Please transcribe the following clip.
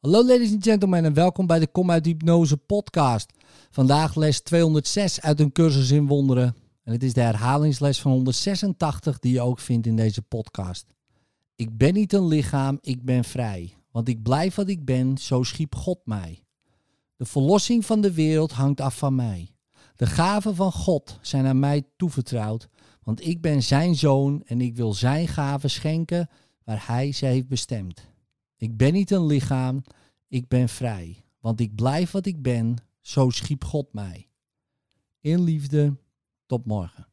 Hallo ladies and gentlemen en welkom bij de Kom uit Hypnose podcast. Vandaag les 206 uit een cursus in wonderen. En het is de herhalingsles van 186 die je ook vindt in deze podcast. Ik ben niet een lichaam, ik ben vrij. Want ik blijf wat ik ben, zo schiep God mij. De verlossing van de wereld hangt af van mij. De gaven van God zijn aan mij toevertrouwd, want ik ben zijn zoon en ik wil zijn gaven schenken waar hij ze heeft bestemd. Ik ben niet een lichaam, ik ben vrij, want ik blijf wat ik ben, zo schiep God mij. In liefde, tot morgen.